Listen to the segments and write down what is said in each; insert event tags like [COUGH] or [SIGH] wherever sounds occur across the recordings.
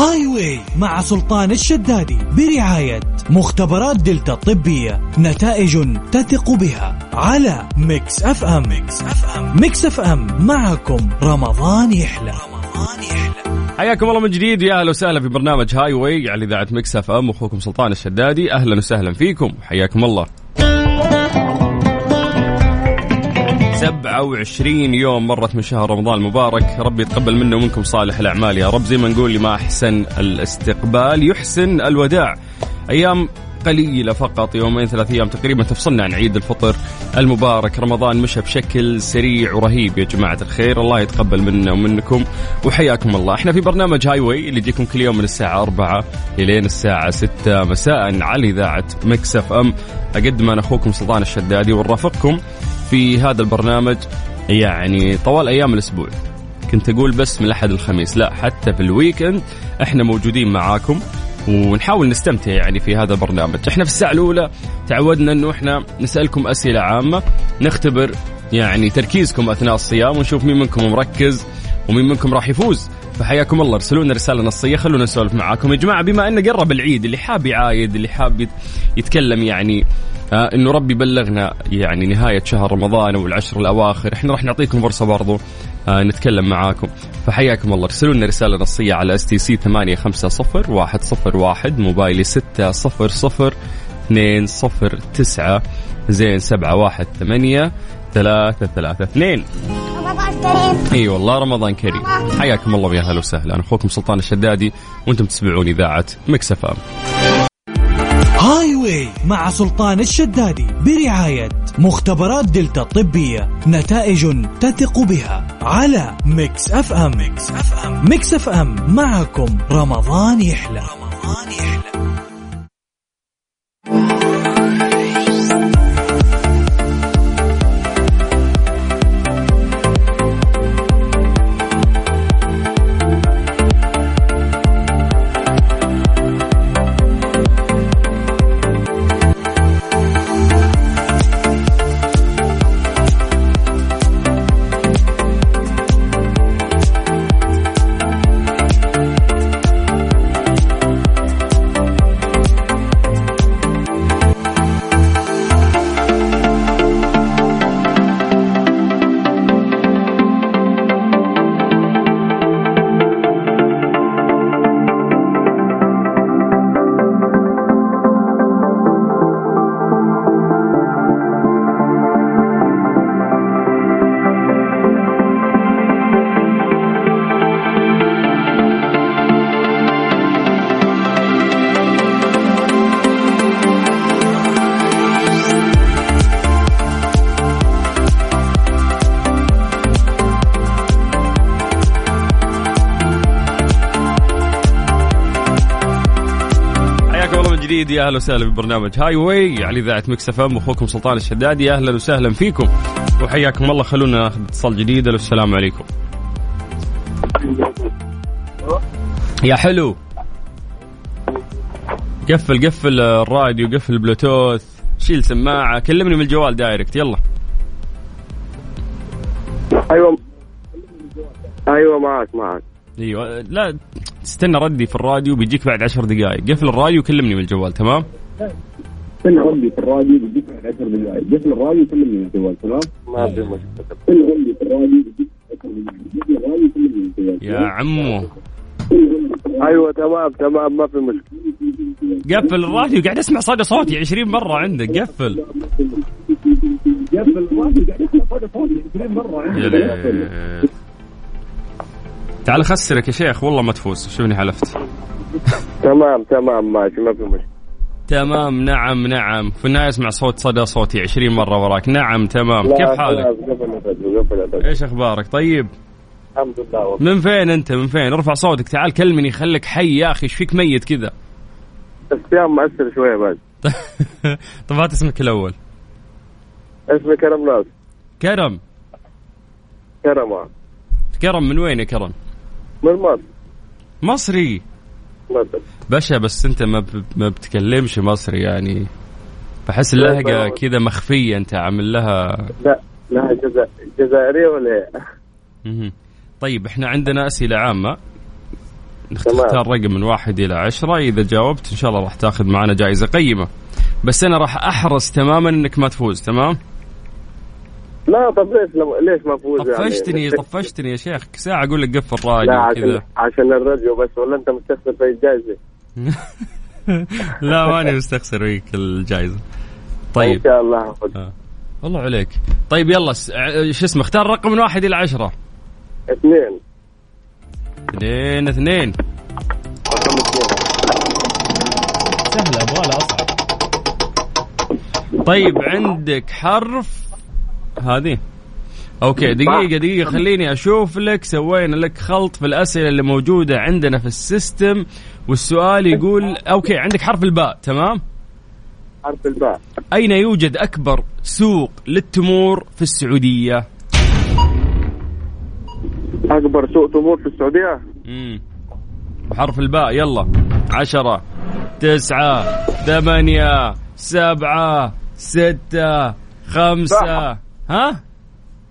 Highway مع سلطان الشدادي برعاية مختبرات دلتا الطبية نتائج تثق بها على Mix FM. Mix FM Mix FM معكم. رمضان يحلى. رمضان يحلى حياكم الله من جديد. يا أهلا وسهلا في برنامج Highway على إذاعة Mix FM. أخوكم سلطان الشدادي. أهلا وسهلا فيكم. حياكم الله. 27 يوم مرت من شهر رمضان المبارك. ربي يتقبل منا ومنكم صالح الأعمال. يا رب زي ما نقول لما أحسن الاستقبال يحسن الوداع. أيام قليلة فقط يومين ثلاث أيام تقريبا تفصلنا عن عيد الفطر المبارك. رمضان مشى بشكل سريع ورهيب. يا جماعة الخير الله يتقبل منا ومنكم وحياكم الله. إحنا في برنامج Highway اللي يجيكم كل يوم من الساعة 4 إلين الساعة 6 مساء على إذاعة Mix FM. أقدم أنا أخوكم سلطان الشدادي ونرافقكم. في هذا البرنامج يعني طوال أيام الأسبوع. كنت أقول بس من الأحد الخميس لا حتى في ال weekend إحنا موجودين معاكم ونحاول نستمتع يعني في هذا البرنامج. إحنا في الساعة الأولى تعودنا إنه إحنا نسألكم أسئلة عامة نختبر يعني تركيزكم أثناء الصيام ونشوف مين منكم مركز ومين منكم راح يفوز. فحياكم الله ارسلوا لنا رسالة نصية خلونا نسولف معاكم. يا جماعة بما انه قرب العيد اللي حاب يعايد اللي حاب يتكلم يعني آه إنه ربي بلغنا يعني نهاية شهر رمضان والعشر الأواخر إحنا راح نعطيكم فرصه برضو آه نتكلم معاكم. فحياكم الله. ارسلوا لنا رسالة نصية على STC 850 101 موبايلي 600 209 زين 718 ثلاثة ثلاثة اثنين. رمضان كريم. إي والله رمضان كريم. حياكم الله ويا أهلا وسهلا. أنا أخوكم سلطان الشدادي وأنتم تسمعون إذاعة Mix FM. Highway مع سلطان الشدادي برعاية مختبرات دلتا الطبية نتائج تثق بها على Mix FM. Mix FM. Mix FM. معكم رمضان يحلى. رمضان يحلى. جديد. يا أهلا وسهلا ببرنامج Highway على اذاعه Mix FM أخوكم سلطان الشدادي أهلا وسهلا فيكم. وحياكم الله. خلونا ناخذ اتصال جديد. السلام عليكم. يا حلو. قفل قفل الراديو قفل البلوتوث. شيل سماعة. كلمني من الجوال direct. يلا. أيوه. أيوه معك معك. أيوه. لا تستنى ردي في الراديو بيجيك بعد عشر دقائق قفل الراديو وكلمني من الجوال تمام؟ استنى ردي في الراديو بيجيك بعد عشر دقائق قفل الراديو وكلمني من الجوال تمام؟ ما في مشكلة. استنى ردي في الراديو بيجيك الراديو وكلمني من الجوال يا عمو. أيوه تمام تمام ما في مشكلة. قفل الراديو قاعد أسمع صدى صوتي 20 مرة عندك قفل. قفل الراديو قاعد أسمع صدى صوتي 20 مرة عندك. تعال خسرك يا شيخ والله ما تفوز. شوفني حلفت؟ [LAUGHS] تمام تمام ماشي ما في مشكلة. تمام نعم نعم. في النهاية اسمع صوت صدى صوتي 20 مرة وراك. نعم تمام. كيف حالك؟ إيش أخبارك؟ طيب؟ الحمد لله. من فين أنت؟ من فين؟ ارفع صوتك. تعال كلمني خليك حي يا أخي. إيش فيك ميت كذا؟ الصيام مأثر شوية بعد. [LAUGHS] طب هات اسمك الأول. اسمي كرم ناس كرم. كرم آه. كرم من وين يا كرم؟ من مصر مصري؟ مصر باشا بس انت ما ما بتكلمش مصري يعني. بحس اللهجه كذا مخفية انت عامل لها. لا لا جزائرية ولا إيه؟ طيب إحنا عندنا أسئلة عامة. نختار رقم من واحد إلى عشرة. إذا جاوبت إن شاء الله راح تاخذ معنا جائزة قيمة. بس أنا راح أحرص تماما إنك ما تفوز تمام؟ لا طب ليش ليش ما افوز طفشتني يعني؟ [LAUGHS] طفشتني يا شيخ. ساعة أقول لك قفل الراديو لا عشان عشان الراديو بس ولا أنت مستخسر في الجائزة؟ [LAUGHS] لا ماني مستخسر فيك الجائزة. طيب. إن شاء الله. آه. والله عليك. طيب يلا شو اسمه اختار رقم من واحد إلى عشرة. اثنين. اثنين اثنين. سهلة أبغى أصعب. طيب عندك حرف هذه. okay دقيقة دقيقة خليني أشوف لك سوينا لك خلط في الأسئلة اللي موجودة عندنا في system. والسؤال يقول okay عندك حرف الباء تمام؟ حرف الباء. أين يوجد أكبر سوق للتمور في السعودية؟ أكبر سوق تمور في السعودية؟ امم بحرف الباء يلا. عشرة تسعة ثمانية سبعة ستة خمسة. ها؟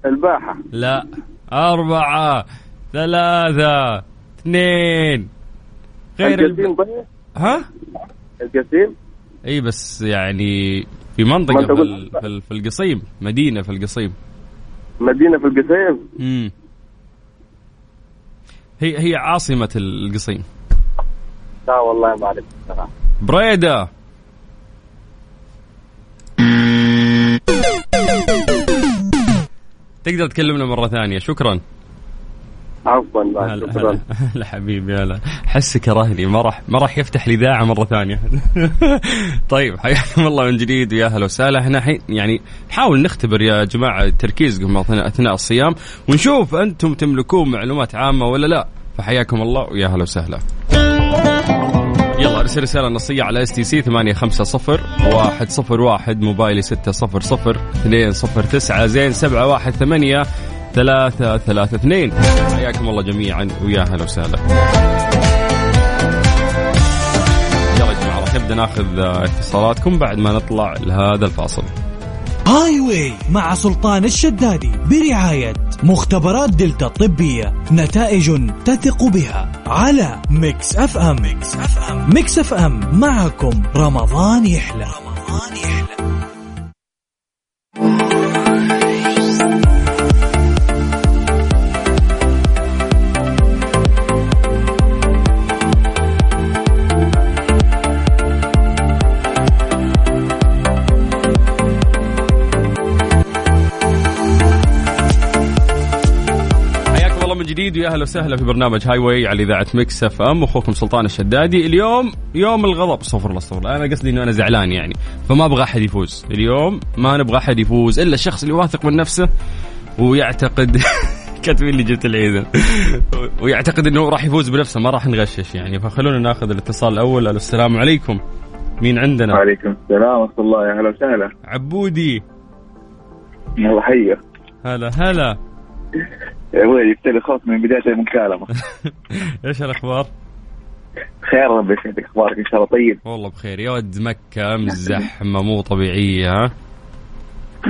الباحة. لا. أربعة. ثلاثة. اثنين. غير الجسيم الب... ها؟ الجسيم إي بس يعني في منطقة في, في, في القصيم. مدينة في القصيم. مدينة في القصيم؟ امم هي هي عاصمة القصيم. لا والله ما الصراحة. بريدة. تقدر تكلمنا مرة ثانية. شكرا. عفوا شكرا. [LAUGHS] هلا. حبيبي هلا. حسك كرهني ما راح ما راح يفتح الاذاعه مرة ثانية. [LAUGHS] طيب حياكم الله من جديد ويا أهلا وسهلا. إحنا حين يعني نحاول نختبر يا جماعة تركيزكم أثناء الصيام ونشوف أنتم تملكون معلومات عامة ولا لا. فحياكم الله ويا أهلا وسهلا. ارسل رسالة نصية على اس تي سي 850 101 موبايلي 600 209 زين 718 ثلاثة ثلاثة اثنين. حياكم الله جميعا ويا هلا وسهلا. يلا يا جماعة راح نبدأ ناخذ اتصالاتكم بعد ما نطلع لهذا الفاصل. Highway مع سلطان الشدادي برعاية مختبرات دلتا الطبية نتائج تثق بها على Mix FM. Mix FM. Mix FM. معكم رمضان يحلى. رمضان يحلى. أهلا وسهلا في برنامج Highway على إذاعة Mix FM أخوكم سلطان الشدادي. اليوم يوم الغضب. استغفر الله أنا قصدي إنه أنا زعلان يعني. فما أبغى أحد يفوز. اليوم ما نبغى أحد يفوز إلا الشخص اللي واثق من نفسه ويعتقد [LAUGHS] كاتبين لي جبت العيد. ويعتقد إنه راح يفوز بنفسه ما راح نغشش يعني. فخلونا ناخذ الاتصال الأول. السلام عليكم. مين عندنا؟ وعليكم السلام ورحمة الله. يا هلا وسهلا. عبودي. الله حيه هلا هلا. يا أبوي جبت لي خوف من بداية المكالمة [LAUGHS] إيش الأخبار؟ خير ربي يسعدك أخبارك إن شاء الله طيب والله بخير يا ولد مكة امس زحمة مو طبيعية ها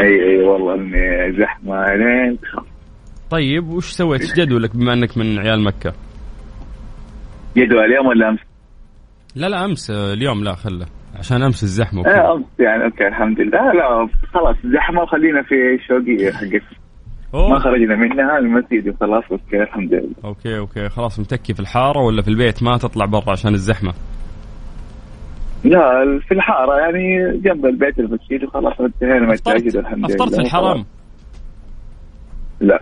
أي أي والله إني زحمة لين طيب وش سويت؟ إيش جدولك بما إنك من عيال مكة؟ جدول اليوم ولا أمس؟ لا لا أمس اليوم لا خله عشان أمس الزحمة وكذا. أمس يعني أوكي الحمد لله لا خلاص زحمة وخلينا في الشوقيه حقت أوه. ما خرجنا منها المسجد وخلاص أوكي الحمد لله. أوكي أوكي. خلاص متكي في الحارة ولا في البيت؟ ما تطلع برا عشان الزحمة. لا في الحارة يعني جنب البيت المسجد وخلاص انتهينا من التواجد الحمد لله أفطرت في الحرم؟ لا.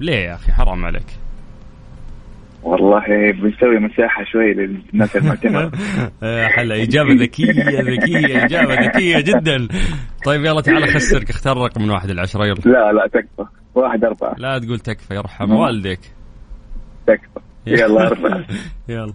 ليه يا أخي؟ حرام عليك. والله بنسوي مساحة شوي للناس المعتمره [LAUGHS] حلا إجابة ذكية ذكية إجابة ذكية جدا. طيب يلا تعال خسرك اختار رقم من واحد العشرة يلا لا لا تكفى. واحد أربعة. لا تقول تكفى يرحم والديك. تكفى. يلا [LAUGHS] أربعة. يلا.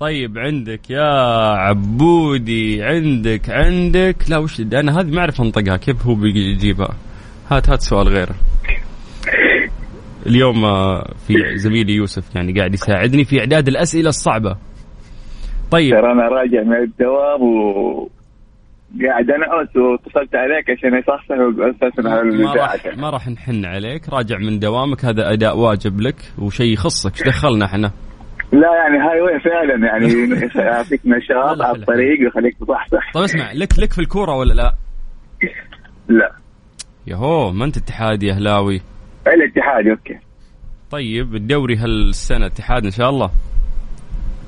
طيب عندك يا عبودي عندك عندك. لا وش أنا هذه ما أعرف أنطقها كيف هو بيجيبها؟ هات هات سؤال غيره. اليوم آه، في زميلي يوسف يعني قاعد يساعدني في إعداد الأسئلة الصعبة. طيب. ترى أنا راجع من الدوام و قاعد انعس واتصلت عليك عشان يصحصح أساسا على ما راح ما راح نحن عليك. راجع من دوامك. هذا أداء واجب لك وشيء يخصك. إيش دخلنا إحنا؟ لا يعني هاي وين فعلا؟ يعني يعطيك [LAUGHS] نشاط على الطريق ويخليك تصحصح. طيب اسمع لك لك في الكورة ولا لا؟ لا. يهو ما أنت اتحادي اهلاوي الاتحاد okay. طيب الدوري هالسنة اتحاد إن شاء الله؟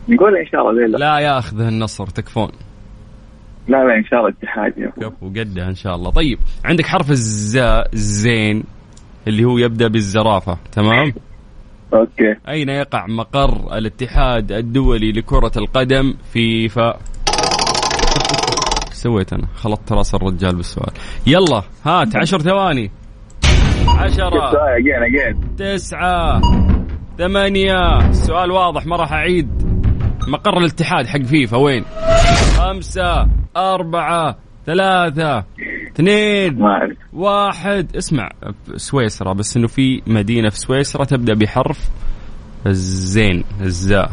نقول إن شاء الله لا لا ياخذه النصر تكفون. لا لا إن شاء الله اتحاد كفو قدها إن شاء الله. طيب عندك حرف الزاي الزين اللي هو يبدأ بالزرافة تمام؟ okay. أين يقع مقر الاتحاد الدولي لكرة القدم؟ فيفا. سويت أنا؟ خلطت رأس الرجال بالسؤال. يلا هات عشر ثواني. عشرة. تسعة. ثمانية. السؤال واضح ما راح أعيد. مقر الاتحاد حق فيفا وين؟ خمسة أربعة ثلاثة اثنين واحد. اسمع سويسرا بس إنه في مدينة في سويسرا تبدأ بحرف الزين الزاء.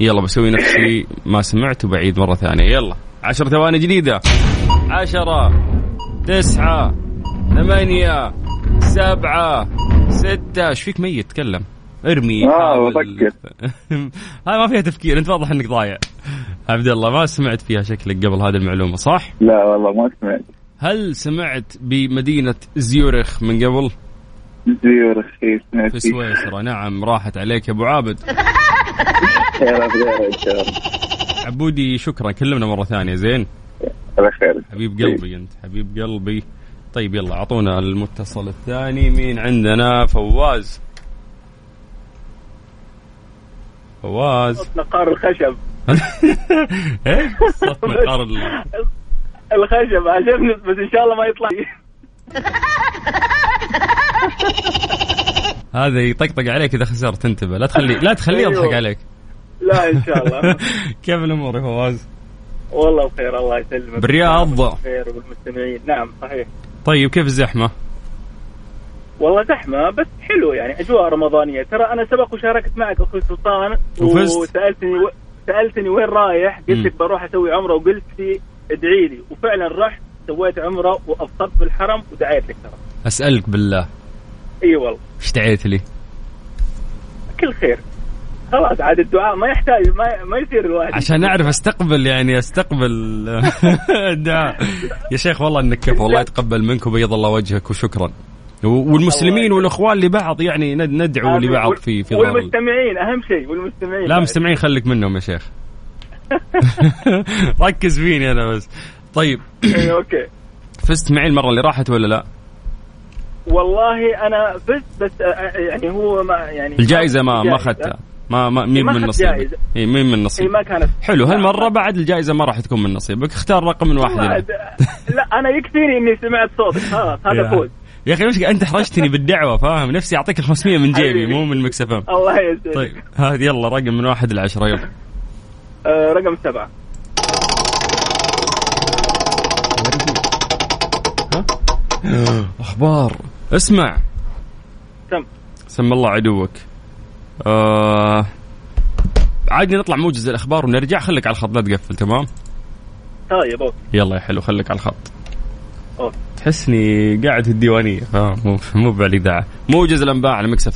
يلا بسوي نفسي ما سمعت وبعيد مرة ثانية. يلا. عشر ثواني جديدة. عشرة تسعة ثمانية سبعة ستة. إيش فيك ميت؟ تكلم. ارمي. آه بفكر [LAUGHS] هاي ما فيها تفكير. انت واضح انك ضايع. عبد الله ما سمعت فيها شكلك قبل هذه المعلومة صح؟ لا والله ما سمعت. هل سمعت بمدينة زيورخ من قبل؟ زيورخ إيه، سمعت في سويسرا. نعم راحت عليك يا أبو عابد. [LAUGHS] عبودي شكرا. كلمنا مرة ثانية زين؟ الله خير. حبيب قلبي أنت حبيب قلبي. طيب يلا أعطونا المتصل الثاني. مين عندنا؟ فواز. فواز. نقار الخشب. [LAUGHS] إيه؟ نقار [LAUGHS] الخشب عجبني بس إن شاء الله ما يطلع. هذا يطقطق عليك إذا خسرت انتبه لا تخلي لا تخليه يضحك أيوه. عليك. لا إن شاء الله. [LAUGHS] كيف الأمور يا فواز؟ والله بخير الله يسلمك. بالرياض. بخير وبالمستمعين نعم صحيح. طيب كيف الزحمة؟ والله زحمة بس حلو يعني أجواء رمضانية. ترى أنا سبق وشاركت معك أخوي سلطان وسألتني و... سألتني وين رايح قلت لك بروح أسوي عمرة وقلت لي ادعي لي. وفعلا رحت سويت عمرة وأفطرت بالحرم ودعيت لك ترى. أسألك بالله. إي والله. إيش دعيت لي؟ كل خير. خلاص عاد الدعاء ما يحتاج ما, ما يصير الواحد عشان أعرف أستقبل يعني أستقبل [LAUGHS] الدعاء. يا شيخ والله إنك كيف والله يتقبل منك وبيض الله وجهك وشكرا. والمسلمين والإخوان لبعض يعني ندعو لبعض في في والمستمعين أهم شيء والمستمعين. لا مستمعين خليك منهم يا شيخ. [LAUGHS] ركز فيني أنا بس. طيب. إيه، أوكي. فزت معي المرة اللي راحت ولا لا؟ والله أنا فزت بس آه، آه، يعني هو ما يعني الجائزة ما ما أخذتها. ما ما مين من نصيبك؟ اي مين من نصيبك؟ ما كانت. حلو هالمره بعد الجائزه ما راح تكون من نصيبك؟ اختار رقم من واحد [LAUGHS] لا أنا يكفيني إني سمعت صوتك. خلاص هذا فوز. يا أخي المشكلة أنت حرجتني بالدعوة؟ فاهم؟ نفسي أعطيك ال 500 من جيبي مو من مكسف الله يسعدك طيب هذه يلا رقم من واحد لعشرة يلا. آه رقم سبعة. أخبار. اسمع. سم. سم الله عدوك. آه عادي نطلع موجز الأخبار ونرجع. خليك على الخط لا تقفل تمام؟ طيب okay. يلا يا حلو خليك على الخط. okay. تحسني قاعد في الديوانية. فاهم مو مو بالاذاعه موجز الأنباء على Mix F